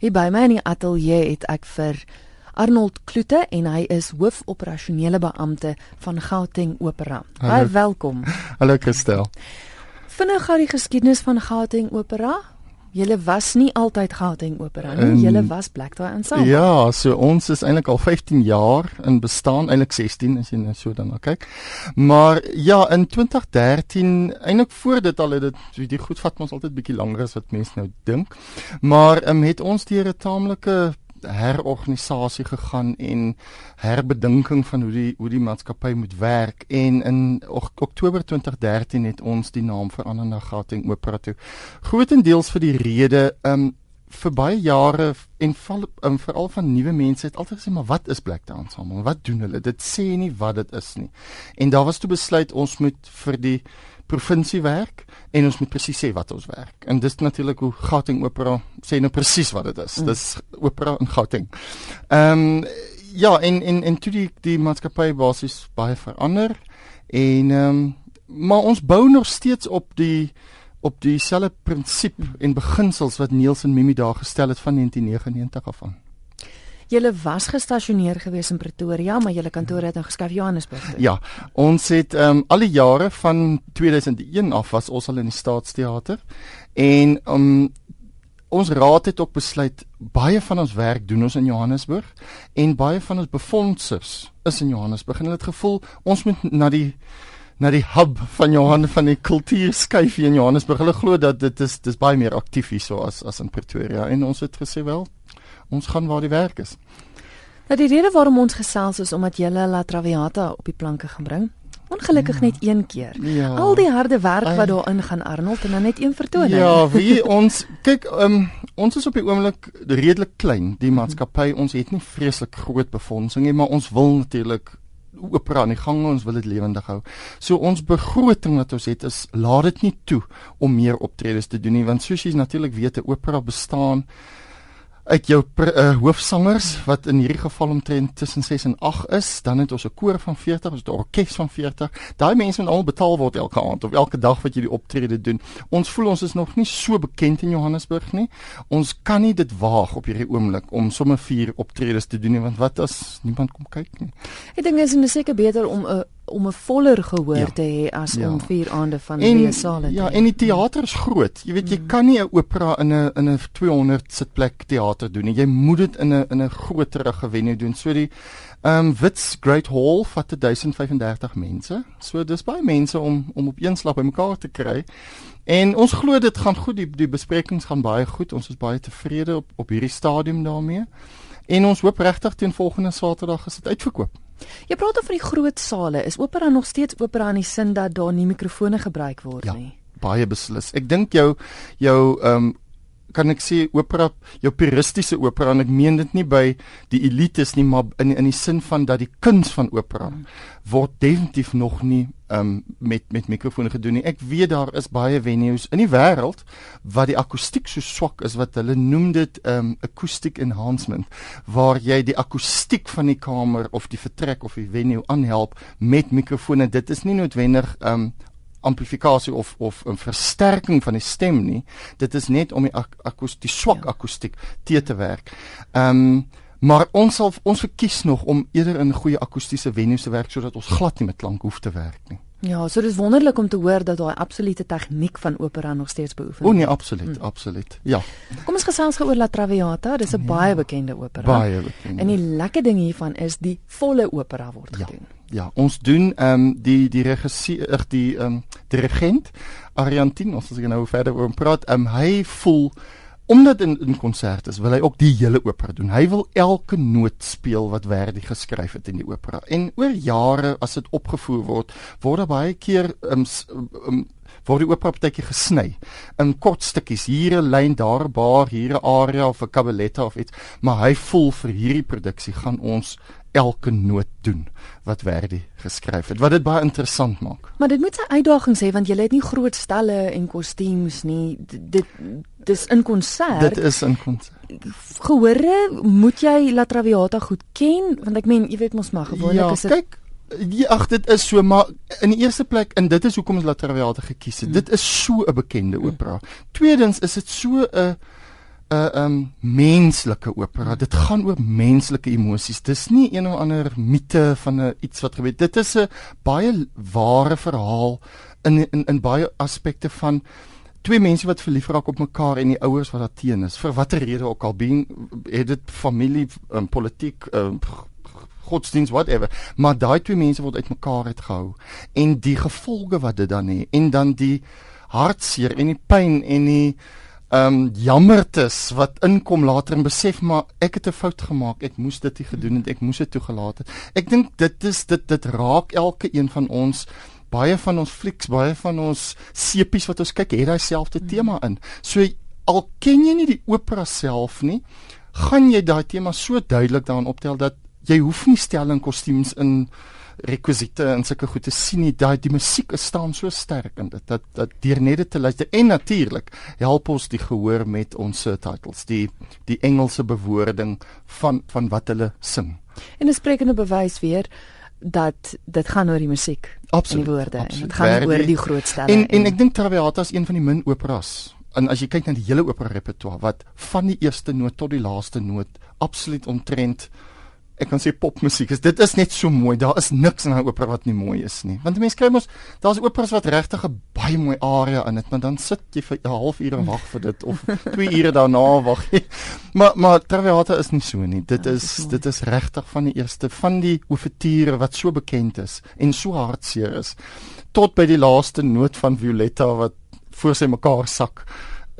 Hier by my in die ateljee het ek vir Arnold Kloete en hy is hoofoperasionele beampte van Gauteng Opera. Baie welkom. Hallo Christel. Vinnig gou die geskiedenis van Gauteng Opera. Julle was nie altyd Gauteng Opera nie, julle was Black Tie Ensemble. Ja, so ons is eintlik al 15 jaar in bestaan, eintlik 16 as jy nou so dan kyk. Maar ja, in 2013, eintlik voor dit al het dit die goed vat ons altyd bietjie langer as wat mense nou dink. Maar um, het ons deur 'n taamlike herorganisasie gegaan en herbedinking van hoe die hoe die maatskappy moet werk en in Oktober 2013 het ons die naam verander na Gauteng Opera toe. Grootendeels vir die rede um vir baie jare en val um, veral van nuwe mense het altyd gesê maar wat is Black Dance Ensemble? Wat doen hulle? Dit sê nie wat dit is nie. En daar was toe besluit ons moet vir die provinsie werk en ons moet presies sê wat ons werk. En dis natuurlik hoe Gauteng Opera sê nou presies wat dit is. Mm. Dis opera in Gauteng. Ehm um, ja, en en en toe die die maatskappy basies baie verander en ehm um, maar ons bou nog steeds op die op dieselfde prinsip en beginsels wat Niels en Mimi daar gestel het van 1999 af aan. Julle was gestasioneer gewees in Pretoria, maar julle kantoor het nou geskuif Johannesburg toe. Ja, ons het ehm um, al die jare van 2001 af was ons al in die Staatsteater en um, ons raad het ook besluit baie van ons werk doen ons in Johannesburg en baie van ons befondsers is in Johannesburg en hulle het gevoel ons moet na die na die hub van Johan van die kultuur skuif hier in Johannesburg. Hulle glo dat dit is dis baie meer aktief hier so as as in Pretoria en ons het gesê wel ons gaan waar die werk is. Nou die rede waarom ons gesels is omdat jy La Traviata op die planke gebring. Ongelukkig ja. net een keer. Ja. Al die harde werk wat daarin gaan Arnold en dan net een vertoning. Ja, wie ons kyk um, ons is op die oomblik redelik klein, die maatskappy. Ons het nie vreeslik groot befondsing nie, maar ons wil natuurlik opera aan die gang ons wil dit lewendig hou. So ons begroting wat ons het is laat dit nie toe om meer optredes te doen nie want soos jy natuurlik weet 'n opera bestaan uit jou uh, hoofsangers wat in hierdie geval omtrent tussen 6 en 8 is, dan het ons 'n koor van 40, ons het 'n orkes van 40. Daai mense moet al betaal word elke aand of elke dag wat jy die optrede doen. Ons voel ons is nog nie so bekend in Johannesburg nie. Ons kan nie dit waag op hierdie oomblik om sommer vier optredes te doen nie, want wat as niemand kom kyk nie? Ek dink dit is seker beter om 'n uh, om 'n voller gehoor ja. te hê as ja. om vier aande van die sale. Ja, en die teater is groot. Jy weet jy mm. kan nie 'n opera in 'n in 'n 200 sitplek teater doen nie. Jy moet dit in 'n in 'n groterige venue doen. So die ehm um, Wits Great Hall vat 1035 mense. So dis baie mense om om op een slag bymekaar te kry. En ons glo dit gaan goed. Die die besprekings gaan baie goed. Ons is baie tevrede op op hierdie stadium daarmee. En ons hoop regtig teen volgende Saterdag is dit uitverkoop. Jy praat oor die groot sale. Is opera nog steeds opera in die sin dat daar nie mikrofone gebruik word ja, nie? Baie beslis. Ek dink jou jou ehm um, kan ek sê opera jou puristiese opera en ek meen dit nie by die elites nie maar in in die sin van dat die kuns van opera hmm. word definitief nog nie um, met met mikrofone gedoen nie. Ek weet daar is baie venues in die wêreld wat die akoestiek so swak is wat hulle noem dit um acoustic enhancement waar jy die akoestiek van die kamer of die vertrek of die venue aanhelp met mikrofone. Dit is nie noodwendig um amplifikasie of of 'n versterking van die stem nie. Dit is net om die ak akoestiek swak ja. akoestiek te te werk. Ehm um, maar ons sal ons verkies nog om eerder in goeie akoestiese venues te werk sodat ons glad nie met klank hoef te werk nie. Ja, so dis wonderlik om te hoor dat daai absolute tegniek van opera nog steeds beoefen word. O nee, absoluut, hmm. absoluut. Ja. Kom ons gesels gou oor La Traviata. Dis 'n ja, baie bekende opera. Baie bekend. En die lekker ding hiervan is die volle opera word ja. gedoen. Ja, ons doen ehm um, die die regisseur die ehm um, dirigent Ariantin, ons gaan nou verder oor praat. Ehm um, hy voel omdat in in konsert is, wil hy ook die hele opera doen. Hy wil elke noot speel wat Verdi geskryf het in die opera. En oor jare as dit opgevoer word, word daar baie keer um, um, word die opera partytjie gesny in kort stukkies. Hier 'n lyn, daar 'n bar, hier 'n aria of 'n cabaletta of iets, maar hy voel vir hierdie produksie gaan ons elke noot doen wat Verdi geskryf het. Wat dit baie interessant maak. Maar dit moet sy uitdagings hê want jy het nie groot stelle en kostuums nie. Dit dis in konsert. Dit is in konsert. Gehore, moet jy La Traviata goed ken want ek meen jy weet mos maar gewoonlik ja, is dit kyk Ja, ag dit is so maar in die eerste plek en dit is hoekom ons La Traviata gekies het. Hmm. Dit is so 'n bekende opera. Tweedens is dit so 'n 'n uh, um menslike opera. Dit gaan oor menslike emosies. Dis nie een of ander mite van 'n iets wat gebeur. Dit is 'n baie ware verhaal in in in baie aspekte van twee mense wat verlief raak op mekaar en die ouers wat daar teen is. Vir watter rede ook al, being het dit familie, um, politiek, um, godsdienst whatever maar daai twee mense word uitmekaar uitgehou en die gevolge wat dit dan het en dan die hartseer en die pyn en die ehm um, jammertes wat inkom later en besef maar ek het 'n fout gemaak. Ek moes dit nie gedoen het. Ek moes dit toegelaat het. Ek dink dit is dit dit raak elke een van ons baie van ons flieks, baie van ons sepies wat ons kyk, het daai selfde tema in. So al ken jy nie die opera self nie, gaan jy daai tema so duidelik daarin optel dat jy hoef nie stelling kostuums in rekwisiete en sulke goed te sien nie. Daai die musiek staan so sterk in dit dat dat deur net dit te luister en natuurlik help ons die gehoor met ons titles, die die Engelse bewoording van van wat hulle sing. En 'n sprekende bewys weer dat dit gaan oor die musiek absoluut, en die woorde absoluut. en dit gaan oor die groot stelle. En en, en ek dink Traviata is een van die min operas. En as jy kyk na die hele opera repertoire wat van die eerste noot tot die laaste noot absoluut ontrent ek kan sê popmusiek is dit is net so mooi. Daar is niks in 'n opera wat nie mooi is nie. Want mense kry mos daar's operas wat regtig 'n baie mooi aria in dit, maar dan sit jy vir 'n halfuur en wag vir dit of 2 ure daarna wag jy. Maar maar Traviata is nie so nie. Dit ja, is dit is regtig van die eerste van die ouverture wat so bekend is en so hartseer is tot by die laaste noot van Violetta wat voor sy mekaar sak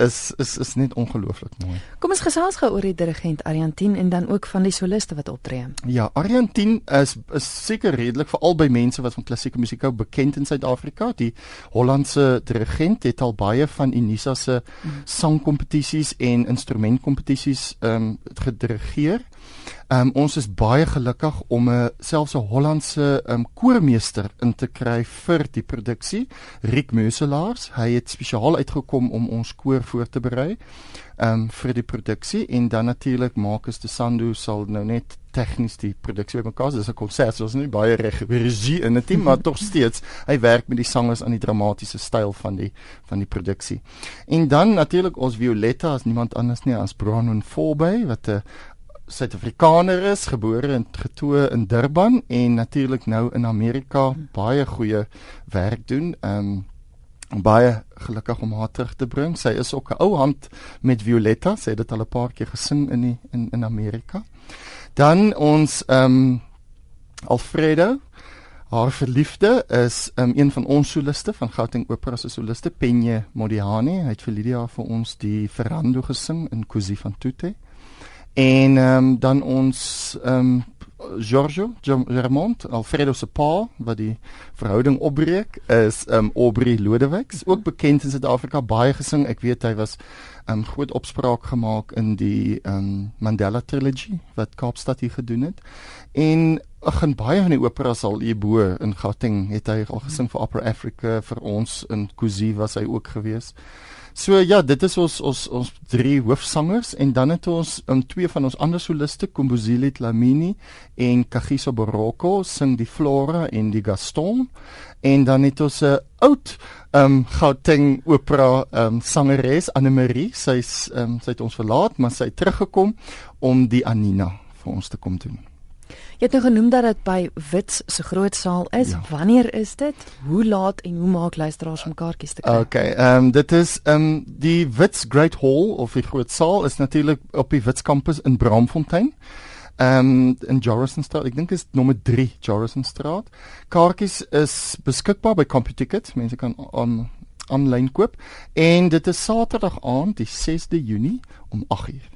is is is net ongelooflik mooi. Kom ons gesels gou oor die dirigent Ariantien en dan ook van die soliste wat optree. Ja, Ariantien is is seker redelik vir albei mense wat van klassieke musiek hou bekend in Suid-Afrika. Die Hollandse dirigent het al baie van Unisa se mm. sangkompetisies en instrumentkompetisies ehm um, gedirigeer. Ehm um, ons is baie gelukkig om 'n uh, selfs 'n Hollandse ehm um, koormeester in te kry vir die produksie, Riek Meuselaars. Hy het spesiaal uitgekom om ons koor voor te berei ehm um, vir die produksie en dan natuurlik Marcus de Sandu sal nou net tegnies die produksie bymekaar. Dis 'n konsert, so is nie baie reg regie in 'n team, maar tog steeds hy werk met die sangers aan die dramatiese styl van die van die produksie. En dan natuurlik ons Violetta as niemand anders nie as Bronwyn Forbey wat 'n Suid-Afrikaner is, gebore en getoe in Durban en natuurlik nou in Amerika baie goeie werk doen. Ehm um, baie gelukkig om haar terug te bring. Sy is ook 'n ou hand met Violetta. Sy het dit al 'n paar keer gesing in die, in in Amerika. Dan ons ehm um, Alfredo Haar verliefde is um, een van ons soliste van Gauteng Opera se soliste Penye Modiani. Hy het vir Lydia vir ons die Ferrando gesing in Così fan tutte. En ehm um, dan ons ehm um, Giorgio Germont, Alfredo se pa wat die verhouding opbreek is ehm um, Aubrey Lodewyks, ook bekend in Suid-Afrika, baie gesing. Ek weet hy was ehm um, groot opspraak gemaak in die ehm um, Mandela trilogy wat Kaapstad hier gedoen het. En ag en baie van die operas al hierbo in Gauteng het hy al gesing vir Opera Africa vir ons in Kuzi was hy ook gewees. So ja, dit is ons ons ons drie hoofsangers en dan het ons um, twee van ons ander soliste, Kumbuzile Tlamini en Kagiso Boroko sing die Flora en die Gaston en dan het ons 'n oud ehm um, Gauteng opera ehm um, sangeres Anne Marie, sy's ehm um, sy het ons verlaat, maar sy het teruggekom om die Anina vir ons te kom doen. Jy het nou genoem dat dit by Wits se groot saal is. Ja. Wanneer is dit? Hoe laat en hoe maak luisteraars om kaartjies te kry? Okay, ehm um, dit is ehm um, die Wits Great Hall of die groot saal is natuurlik op die Wits kampus in Braamfontein. Ehm um, in Jorisonstraat. Ek dink is nommer 3 Jorisonstraat. Kaartjies is beskikbaar by CompuTicket. Mense kan on aanlyn koop en dit is Saterdag aand die 6de Junie om 8:00.